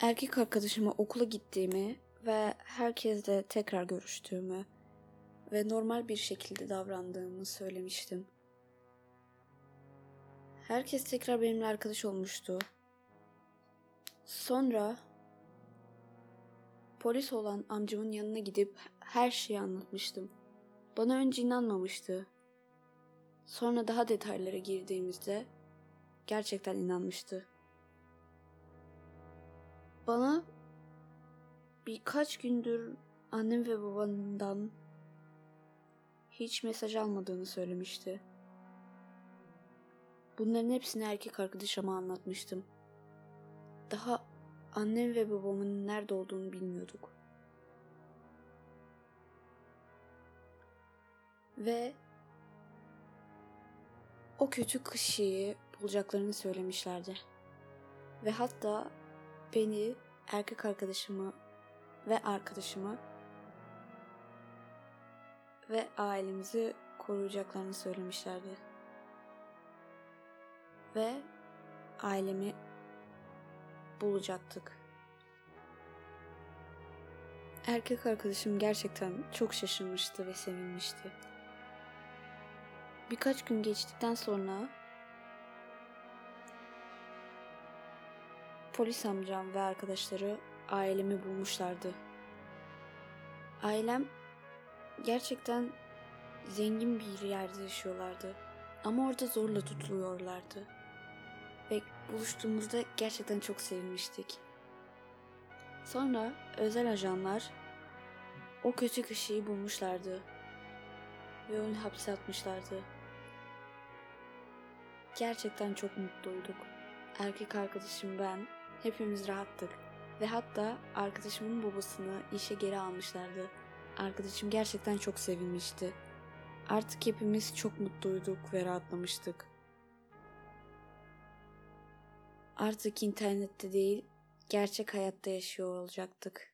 Erkek arkadaşıma okula gittiğimi ve herkesle tekrar görüştüğümü ve normal bir şekilde davrandığımı söylemiştim. Herkes tekrar benimle arkadaş olmuştu. Sonra polis olan amcamın yanına gidip her şeyi anlatmıştım. Bana önce inanmamıştı. Sonra daha detaylara girdiğimizde gerçekten inanmıştı. Bana birkaç gündür annem ve babamdan hiç mesaj almadığını söylemişti. Bunların hepsini erkek arkadaşıma anlatmıştım. Daha annem ve babamın nerede olduğunu bilmiyorduk. Ve o kötü kişiyi bulacaklarını söylemişlerdi. Ve hatta beni, erkek arkadaşımı ve arkadaşımı ve ailemizi koruyacaklarını söylemişlerdi. Ve ailemi bulacaktık. Erkek arkadaşım gerçekten çok şaşırmıştı ve sevinmişti. Birkaç gün geçtikten sonra polis amcam ve arkadaşları ailemi bulmuşlardı. Ailem gerçekten zengin bir yerde yaşıyorlardı. Ama orada zorla tutuluyorlardı. Ve buluştuğumuzda gerçekten çok sevinmiştik. Sonra özel ajanlar o kötü kişiyi bulmuşlardı. Ve onu hapse atmışlardı. Gerçekten çok mutluyduk. Erkek arkadaşım ben hepimiz rahattık. Ve hatta arkadaşımın babasını işe geri almışlardı. Arkadaşım gerçekten çok sevinmişti. Artık hepimiz çok mutluyduk ve rahatlamıştık. Artık internette değil, gerçek hayatta yaşıyor olacaktık.